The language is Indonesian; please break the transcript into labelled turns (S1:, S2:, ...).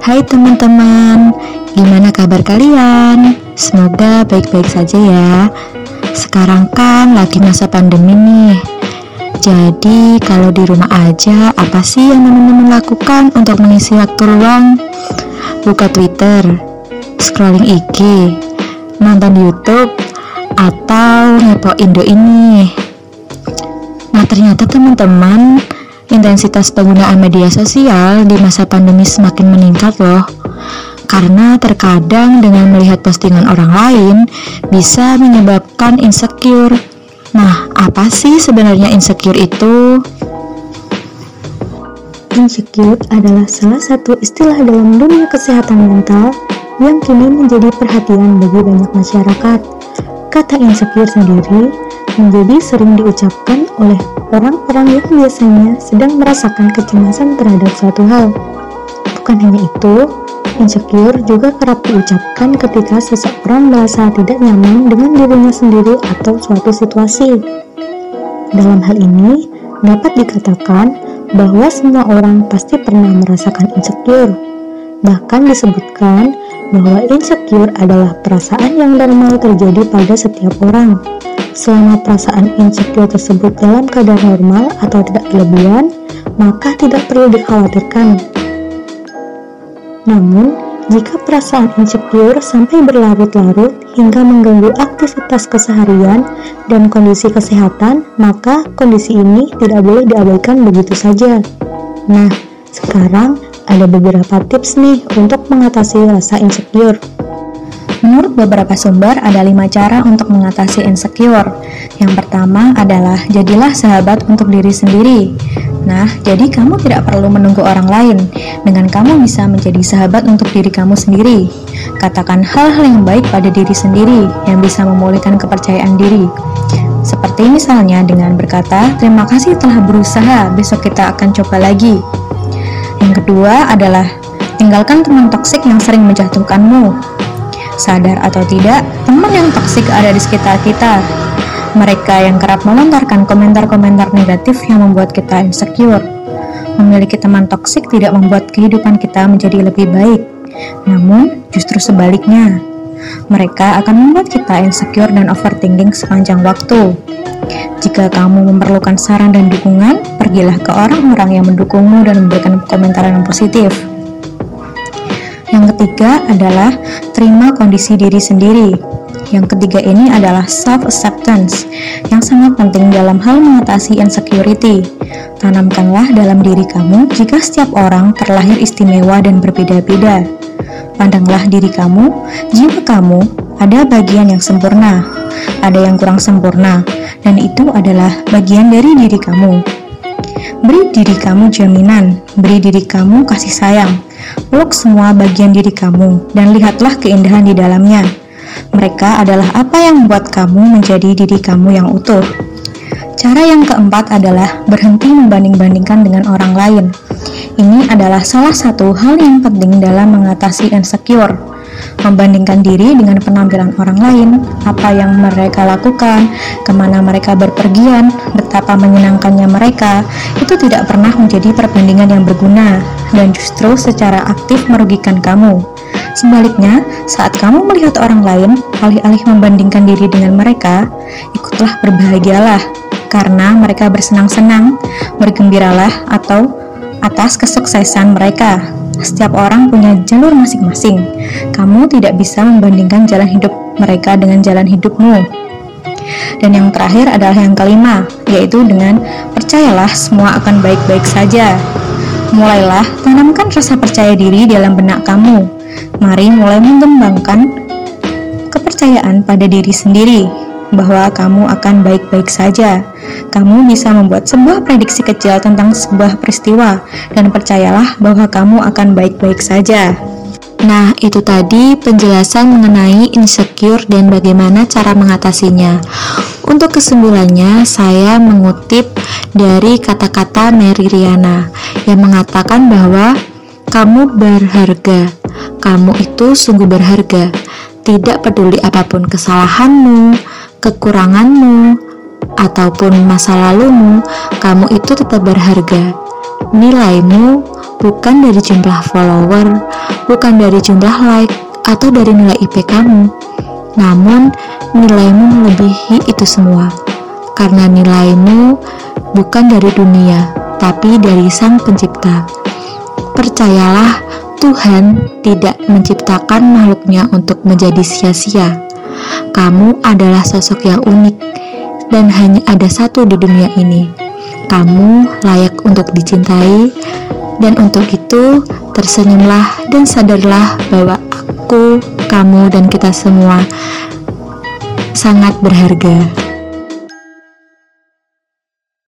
S1: Hai teman-teman, gimana kabar kalian? Semoga baik-baik saja ya. Sekarang kan lagi masa pandemi nih. Jadi kalau di rumah aja, apa sih yang teman-teman lakukan untuk mengisi waktu luang? Buka Twitter, scrolling IG, nonton YouTube, atau ngepo Indo ini. Nah ternyata teman-teman, intensitas penggunaan media sosial di masa pandemi semakin meningkat loh. Karena terkadang dengan melihat postingan orang lain bisa menyebabkan insecure. Nah, apa sih sebenarnya insecure itu?
S2: Insecure adalah salah satu istilah dalam dunia kesehatan mental yang kini menjadi perhatian bagi banyak masyarakat. Kata insecure sendiri menjadi sering diucapkan oleh orang-orang yang biasanya sedang merasakan kecemasan terhadap suatu hal. Bukan hanya itu, insecure juga kerap diucapkan ketika seseorang merasa tidak nyaman dengan dirinya sendiri atau suatu situasi. Dalam hal ini, dapat dikatakan bahwa semua orang pasti pernah merasakan insecure. Bahkan disebutkan bahwa insecure adalah perasaan yang normal terjadi pada setiap orang. Selama perasaan insecure tersebut dalam keadaan normal atau tidak berlebihan, maka tidak perlu dikhawatirkan. Namun, jika perasaan insecure sampai berlarut-larut hingga mengganggu aktivitas keseharian dan kondisi kesehatan, maka kondisi ini tidak boleh diabaikan begitu saja. Nah, sekarang ada beberapa tips nih untuk mengatasi rasa insecure.
S1: Menurut beberapa sumber, ada lima cara untuk mengatasi insecure. Yang pertama adalah jadilah sahabat untuk diri sendiri. Nah, jadi kamu tidak perlu menunggu orang lain. Dengan kamu bisa menjadi sahabat untuk diri kamu sendiri. Katakan hal-hal yang baik pada diri sendiri yang bisa memulihkan kepercayaan diri. Seperti misalnya dengan berkata, "Terima kasih telah berusaha, besok kita akan coba lagi." Yang kedua adalah tinggalkan teman toksik yang sering menjatuhkanmu. Sadar atau tidak, teman yang toksik ada di sekitar kita. Mereka yang kerap melontarkan komentar-komentar negatif yang membuat kita insecure. Memiliki teman toksik tidak membuat kehidupan kita menjadi lebih baik, namun justru sebaliknya. Mereka akan membuat kita insecure dan overthinking sepanjang waktu. Jika kamu memerlukan saran dan dukungan, pergilah ke orang-orang yang mendukungmu dan memberikan komentar yang positif. Yang ketiga adalah terima kondisi diri sendiri. Yang ketiga ini adalah self-acceptance yang sangat penting dalam hal mengatasi insecurity. Tanamkanlah dalam diri kamu jika setiap orang terlahir istimewa dan berbeda-beda. Pandanglah diri kamu, jiwa kamu, ada bagian yang sempurna, ada yang kurang sempurna, dan itu adalah bagian dari diri kamu. Beri diri kamu jaminan, beri diri kamu kasih sayang, Peluk semua bagian diri kamu dan lihatlah keindahan di dalamnya. Mereka adalah apa yang membuat kamu menjadi diri kamu yang utuh. Cara yang keempat adalah berhenti membanding-bandingkan dengan orang lain. Ini adalah salah satu hal yang penting dalam mengatasi insecure membandingkan diri dengan penampilan orang lain, apa yang mereka lakukan, ke mana mereka berpergian, betapa menyenangkannya mereka, itu tidak pernah menjadi perbandingan yang berguna dan justru secara aktif merugikan kamu. Sebaliknya, saat kamu melihat orang lain, alih-alih membandingkan diri dengan mereka, ikutlah berbahagialah karena mereka bersenang-senang, bergembiralah atau atas kesuksesan mereka. Setiap orang punya jalur masing-masing. Kamu tidak bisa membandingkan jalan hidup mereka dengan jalan hidupmu. Dan yang terakhir adalah yang kelima, yaitu dengan percayalah semua akan baik-baik saja. Mulailah tanamkan rasa percaya diri dalam benak kamu. Mari mulai mengembangkan kepercayaan pada diri sendiri bahwa kamu akan baik-baik saja. Kamu bisa membuat sebuah prediksi kecil tentang sebuah peristiwa, dan percayalah bahwa kamu akan baik-baik saja.
S2: Nah, itu tadi penjelasan mengenai insecure dan bagaimana cara mengatasinya. Untuk kesimpulannya, saya mengutip dari kata-kata Mary Riana yang mengatakan bahwa kamu berharga. Kamu itu sungguh berharga. Tidak peduli apa pun kesalahanmu, kekuranganmu, ataupun masa lalumu, kamu itu tetap berharga.
S1: Nilaimu bukan dari jumlah follower, bukan dari jumlah like, atau dari nilai IP kamu. Namun, nilaimu melebihi itu semua. Karena nilaimu bukan dari dunia, tapi dari Sang Pencipta. Percayalah, Tuhan tidak menciptakan makhluknya untuk menjadi sia-sia. Kamu adalah sosok yang unik dan hanya ada satu di dunia ini kamu layak untuk dicintai, dan untuk itu tersenyumlah dan sadarlah bahwa aku, kamu, dan kita semua sangat berharga.